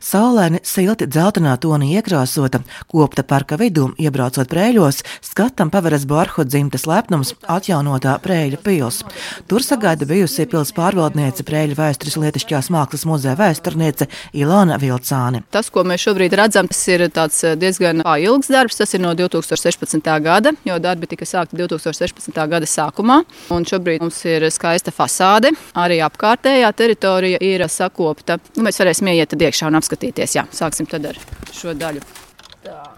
Saulaini, silti dzeltenā tona iekrāsota, kopta parka vidū, iebraucot prēļos, skatam paveras Borhu dzimtes lepnums atjaunotā prēļa pils. Tur sagaida bijusi pils pārvaldniece prēļa vēstures lietišķās mākslas muzeja vēsturniece Ilona Vilcāne. Tas, ko mēs šobrīd redzam, tas ir tāds eh, diezgan ilgs darbs. Tas ir no 2016. gada, jo darbi tika sākti 2016. gada sākumā. Un šobrīd mums ir skaista fasāde. Arī apkārtējā teritorija ir sakopta. Nu, mēs varēsim ieiet iekšā un apskatīties apskatīties. Jā, sāksim ar šo daļu. Tā.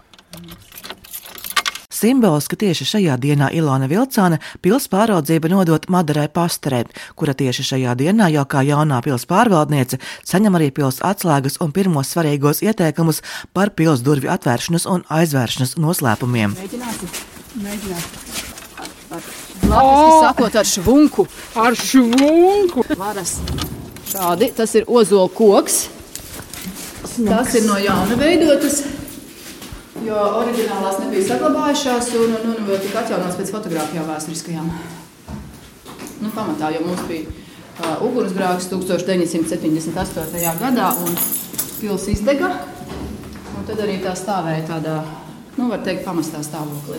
Simbols, ka tieši šajā dienā Ilona Vilcāne pils pāraudzība nodot Madarai Pasterē, kura tieši šajā dienā jau kā jaunā pils pārvaldniece saņem arī pils atslēgas un pirmos svarīgos ieteikumus par pils durvju atvēršanas un aizvēršanas noslēpumiem. Mēģināsim, mēģināsim. Latvijas sakot ar švunku. Ar švunku. Varas. Šādi, tas ir ozola koks. Smags. Tas ir no jauna veidotas, jo oriģinālās nebija saglabājušās un, un, un vēl tika atjaunotas pēc fotografijām vēsturiskajām. Nu, pamatā, jo mums bija uh, ugunsgrāks 1978. gadā un pils izdega, un tad arī tā stāvēja tādā, nu, var teikt, pamestā stāvoklī.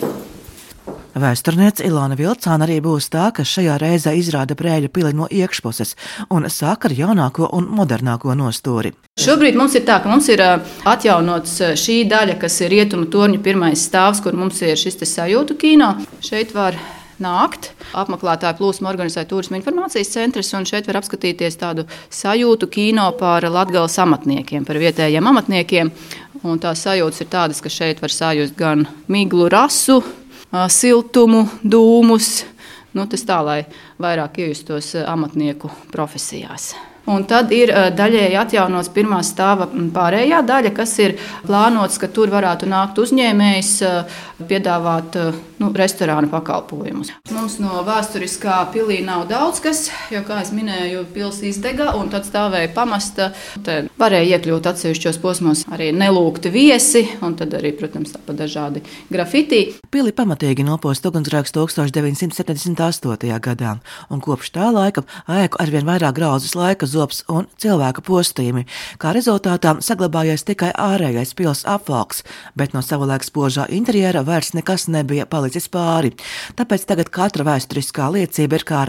Vēsturniece Ilona Vilcāna arī būs tā, kas šajā reizē izrāda prēļu pili no iekšpuses un sāk ar jaunāko un modernāko nostūri. Šobrīd mums ir tā, ka mums ir atjaunots šī daļa, kas ir rietumu torņa pirmais stāvs, kur mums ir šis sajūtu kino. Šeit var nākt. Apmeklētāju plūsmu organizē Turisma informācijas centrs, un šeit var apskatīties tādu sajūtu kino par latgales amatniekiem, par vietējiem amatniekiem. Un tās sajūtas ir tādas, ka šeit var sajust gan miglu rasu, siltumu, dūmus. Nu, tas tā, lai vairāk iejustos amatnieku profesijās. Un tad ir daļēji atjaunots pirmā stāva pārējā daļa, kas ir plānots, ka tur varētu nākt uzņēmējs, piedāvāt nu, restorānu pakalpojumus. Mums no vēsturiskā pilī nav daudz kas, jo, kā jau minēju, pilsēta izdega un tad stāvēja pamasta. Tad varēja iekļūt atsevišķos posmos arī nelūgti viesi, un tad arī, protams, tāpat dažādi grafiti. Pili pamatīgi noposta ugunsgrēks 1978. gadā, un kopš tā laika ēku arvien vairāk grauzes laika zops un cilvēka postījumi. Kā rezultātā saglabājies tikai ārējais pilsētas apvalks, bet no savulaik spožā interjera vairs nekas nebija palicis pāri. Tāpēc tagad katra vēsturiskā liecība ir kā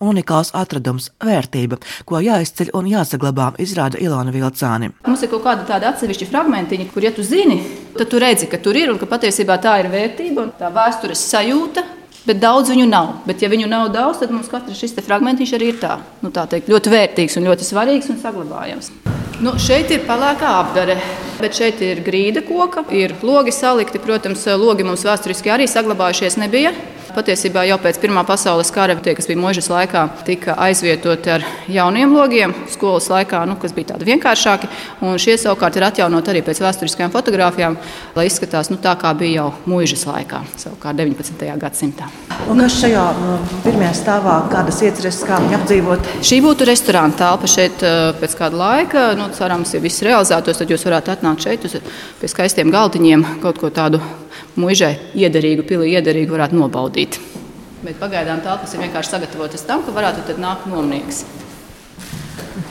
un unikāls atradums, vērtība, ko jāizceļ un jāsaglabā, izrāda Ilona Vilcāni. Mums ir kaut kāda tāda atsevišķa fragmentiņa, kur, ja tu zini, tad tu redzi, ka tur ir un ka patiesībā tā ir vērtība un tā vēstures sajūta. Bet daudz viņu nav. Bet, ja viņu nav daudz, tad mums katrs šis fragmentiņš arī ir tā, nu, tā teikt, ļoti vērtīgs un ļoti svarīgs un saglabājams. Nu, šeit ir pelēkā apgare, bet šeit ir grīda koka, ir logi salikti. Protams, logi mums vēsturiski arī saglabājušies nebija. Patiesībā jau pēc Pirmā pasaules kara, tie, kas bija mūžas laikā, tika aizvietoti ar jauniem logiem. Skolas laikā, nu, kas bija tādi vienkāršāki, šie savukārt ir atjaunoti arī pēc vēsturiskajām fotografijām, lai izskatās nu, tā, kā bija jau mūžas laikā, savukārt 19. gadsimtā. Un kas šajā pirmajā stāvā, kādas ieceres, kā viņi apdzīvot? Šī būtu restorāna telpa šeit pēc kāda laika. Nu, cerams, ja viss realizētos, tad jūs varētu atnākt šeit uz, pie skaistiem galdiņiem, kaut ko tādu mužai iederīgu, pilī iederīgu varētu nobaudīt. Bet pagaidām telpas ir vienkārši sagatavotas tam, ka varētu nākt nomnieks.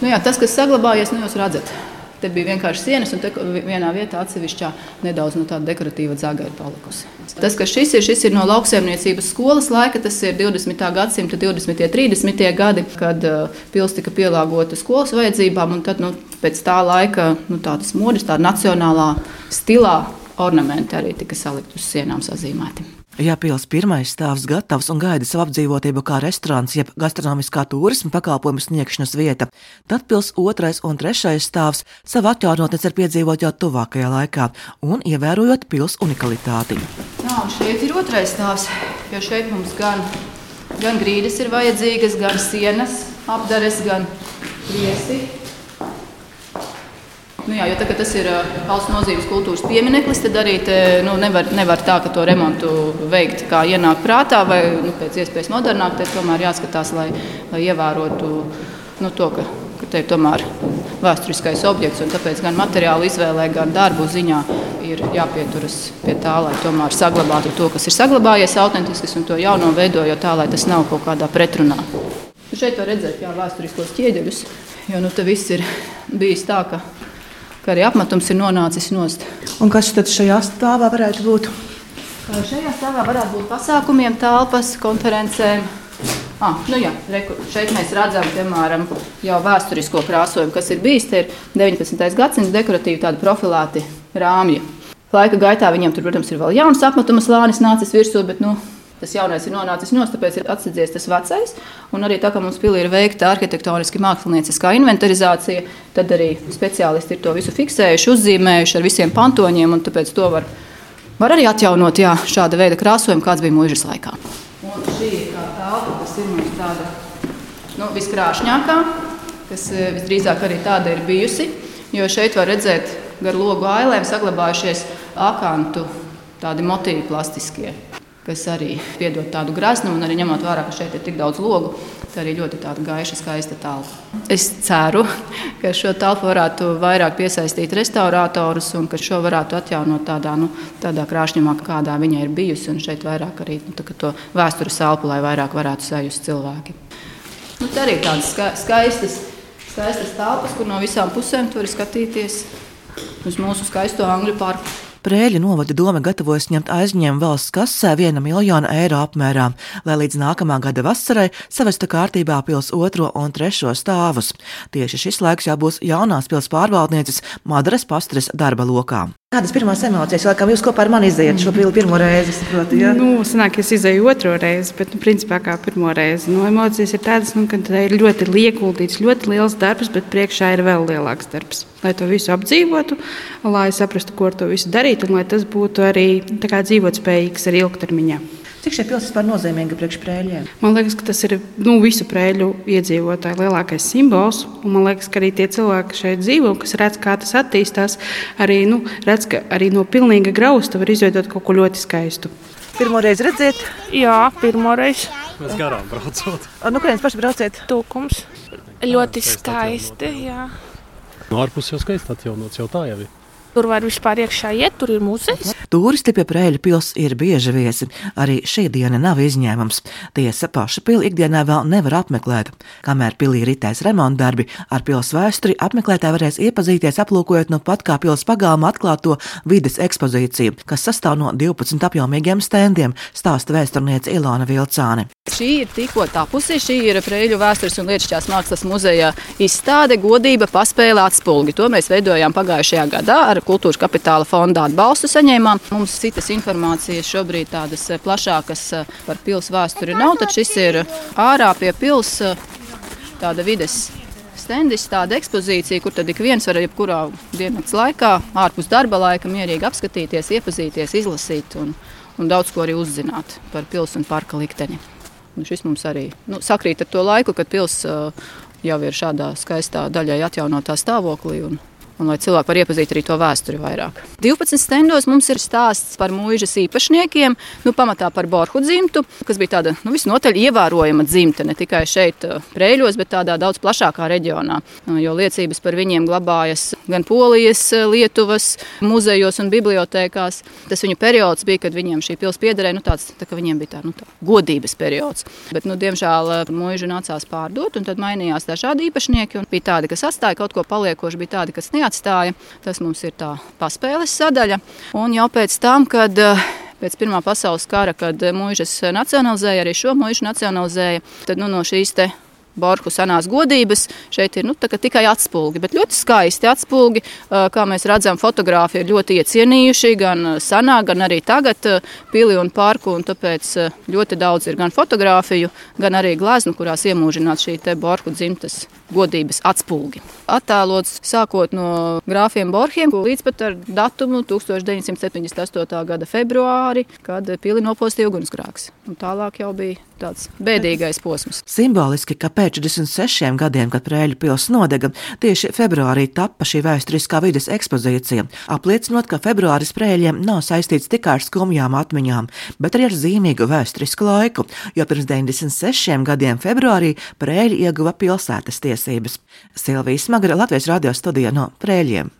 Nu jā, tas, kas saglabājies, nu jūs redzat. Te bija vienkārši sienas, un vienā vietā atsevišķā nedaudz no tāda dekoratīva zāga ir palikusi. Tas, kas šis ir, šis ir no lauksaimniecības skolas laika, tas ir 20. gadsimta 20. un 30. gadi, kad uh, pils tika pielāgota skolas vajadzībām, un tad nu, pēc tā laika nu, tādas modes, tāda nacionālā stilā ornamenti arī tika salikti uz sienām sazīmēti. Ja pils pirmais stāvs gatavs un gaida savu apdzīvotību kā restorāns, jeb gastronomiskā turisma pakalpojumu sniegšanas vieta, tad pils otrais un trešais stāvs savu atjaunotni cer piedzīvot jau tuvākajā laikā un ievērojot pils unikalitāti. Jā, šeit ir otrais stāvs, jo šeit mums gan, gan grīdas ir vajadzīgas, gan sienas apdares, gan viesi. Nu jā, jo tā, tas ir valsts nozīmes kultūras piemineklis, tad arī te, nu, nevar, nevar tā, ka to remontu veikt kā ienāk prātā vai nu, pēc iespējas modernāk. Te tomēr jāskatās, lai, lai ievērotu nu, to, ka, ka te ir tomēr vēsturiskais objekts. Tāpēc gan materiālu izvēlē, gan darbu ziņā ir jāpieturas pie tā, lai tomēr saglabātu to, kas ir saglabājies autentisks un to jauno veidojot tā, lai tas nav kaut kādā pretrunā. Šeit var redzēt jā, vēsturiskos ķieģeļus, jo nu, tas viss ir bijis tā, ka ka arī apmetums ir nonācis nost. Un kas tad šajā stāvā varētu būt? Šajā stāvā varētu būt pasākumiem, telpas, konferencēm. Ah, nu jā, reku, šeit mēs redzam, piemēram, jau vēsturisko krāsojumu, kas ir bijis. Tie ir 19. gadsimta dekoratīvi tādi profilēti rāmji. Laika gaitā viņiem tur, protams, ir vēl jauns apmetuma slānis nācis virsū, bet nu, tas jaunais ir nonācis nost, tāpēc ir atsadzies tas vecais. Un arī tā, ka mums pilī ir veikta arhitektoniski mākslinieckā inventarizācija, tad arī speciālisti ir to visu fiksējuši, uzzīmējuši ar visiem pantoņiem, un tāpēc to var, var arī atjaunot jā, šāda veida krāsojumu, kāds bija mūžas laikā. Un šī ir tā telpa, kas ir mums tāda nu, viskrāšņākā, kas eh, visdrīzāk arī tāda ir bijusi. Jo šeit var redzēt, gar logu ailēm saglabājušies akantu tādi motīvi plastiskie, kas arī piedod tādu graznumu, un arī ņemot vērā, ka šeit ir tik daudz logu, tā arī ļoti gaiša, skaista telpa. Es ceru, ka šo telpu varētu vairāk piesaistīt restauratorus un ka šo varētu atjaunot tādā, nu, tādā krāšņumā, kādā viņa ir bijusi, un šeit vairāk arī nu, to vēstures elpu, lai vairāk varētu sajust cilvēki. Nu, tā arī ir tādas ska skaistas, skaistas telpas, kur no visām pusēm var skatīties uz mūsu skaisto Angļu parku. Prēļu novada doma gatavojas ņemt aizņēmumu valsts kasē viena miljona eiro apmērā, lai līdz nākamā gada vasarai savestu kārtībā pils otro un trešo stāvus. Tieši šis laiks jau būs jaunās pils pārvaldnieces Madaras Pastras darba lokā. Kādas pirmās emocijas, laikam jūs kopā ar mani izējāt šo pilnu pirmo reizi? Saprotu, ja? Nu, sanāk, es izēju otro reizi, bet, nu, principā, kā pirmo reizi. Nu, emocijas ir tādas, nu, ka tā ir ļoti ieguldīts, ļoti liels darbs, bet priekšā ir vēl lielāks darbs. Lai to visu apdzīvotu, lai saprastu, ko ar to visu darīt, un lai tas būtu arī dzīvotspējīgs arī ilgtermiņā. Cik šie pilsētas vispār nozīmīgi priekš prēļiem? Man liekas, ka tas ir nu, visu prēļu iedzīvotāju lielākais simbols. Man liekas, ka arī tie cilvēki šeit dzīvo, kas redz, kā tas attīstās, arī nu, redz, ka arī no pilnīga grausta var izveidot kaut ko ļoti skaistu. Pirmo reizi redzēt? Jā, pirmo reizi. Mēs garām braucot. Nu, kurienes paši brauciet? Tūkums. Ļoti skaisti. Jā. No ārpus jau skaisti atjaunots, jau tā jau ir. Tur var vispār iekšā iet, tur ir muzejs. Turisti pie Prēļa pils ir bieži viesi. Arī šī diena nav izņēmums. Tiesa paša pili ikdienā vēl nevar apmeklēt. Kamēr pilī ritēs remonta darbi, ar pils vēsturi apmeklētāji varēs iepazīties, aplūkojot no pat kā pils pagalma atklāto vides ekspozīciju, kas sastāv no 12 apjomīgiem stendiem, stāsta vēsturniece Ilona Vilcāne. Šī ir tikko tapusi. Šī ir Prēļu vēstures un lietušķās mākslas muzeja izstāde Godība paspēle atspulgi. To mēs veidojām pagājušajā gadā ar Kultūras kapitāla fonda atbalstu saņēmām. Mums citas informācijas šobrīd tādas eh, plašākas eh, par pils vēsturi nav, tad šis ir ārā pie pils eh, tāda vides stendis, tāda ekspozīcija, kur tad ik viens var jebkurā diennakts laikā, ārpus darba laika, mierīgi apskatīties, iepazīties, izlasīt un, un daudz ko arī uzzināt par pilsētu un parka likteni. Un šis mums arī nu, sakrīt ar to laiku, kad pilsēta jau ir šādā skaistā daļai atjaunotā stāvoklī. Un, un lai cilvēki var iepazīt arī to vēsturi vairāk. 12 stendos mums ir stāsts par mūžas īpašniekiem, nu, pamatā par Borhu dzimtu, kas bija tāda nu, visnotaļ ievērojama dzimta ne tikai šeit, Prēļos, bet tādā daudz plašākā reģionā. Uh, jo liecības par viņiem glabājas gan Polijas, uh, Lietuvas muzejos un bibliotekās. Tas viņu periods bija, kad viņiem šī pilsēta piederēja, nu, tāds, tā, viņiem bija tā, nu, tā godības periods. Bet, nu, diemžēl mūžu nācās pārdot, un tad mainījās dažādi īpašnieki. Bija tādi, kas atstāja kaut ko paliekošu, bija tādi, kas neatstāja neatstāja. Tas mums ir tā paspēles sadaļa. Un jau pēc tam, kad eh, pēc Pirmā pasaules kara, kad mūžas nacionalizēja, arī šo mūžu nacionalizēja, tad nu, no šīs Borku senās godības. Šeit ir nu, tikai atspulgi, bet ļoti skaisti atspulgi. Eh, kā mēs redzam, fotogrāfi ir ļoti iecienījuši gan senā, gan arī tagad eh, pili un parku. Un tāpēc ļoti daudz ir gan fotografiju, gan arī gleznu, kurās iemūžināts šī Borku dzimtas godības atspulgi. Attēlots sākot no grāfiem Borhiem līdz pat ar datumu 1978. gada februāri, kad pili nopostīja ugunsgrāks. Un tālāk jau bija tāds bēdīgais posms. Simboliski, ka pēc 46 gadiem, kad Prēļu pils nodega, tieši februārī tappa šī vēsturiskā vides ekspozīcija, apliecinot, ka februāris Prēļiem nav saistīts tikai ar skumjām atmiņām, bet arī ar zīmīgu vēsturisku laiku, jo pirms 96 gadiem februārī Prēļi ieguva pilsētas tiesības tiesības. Silvija Smagra Latvijas radio studijā no Prēļiem.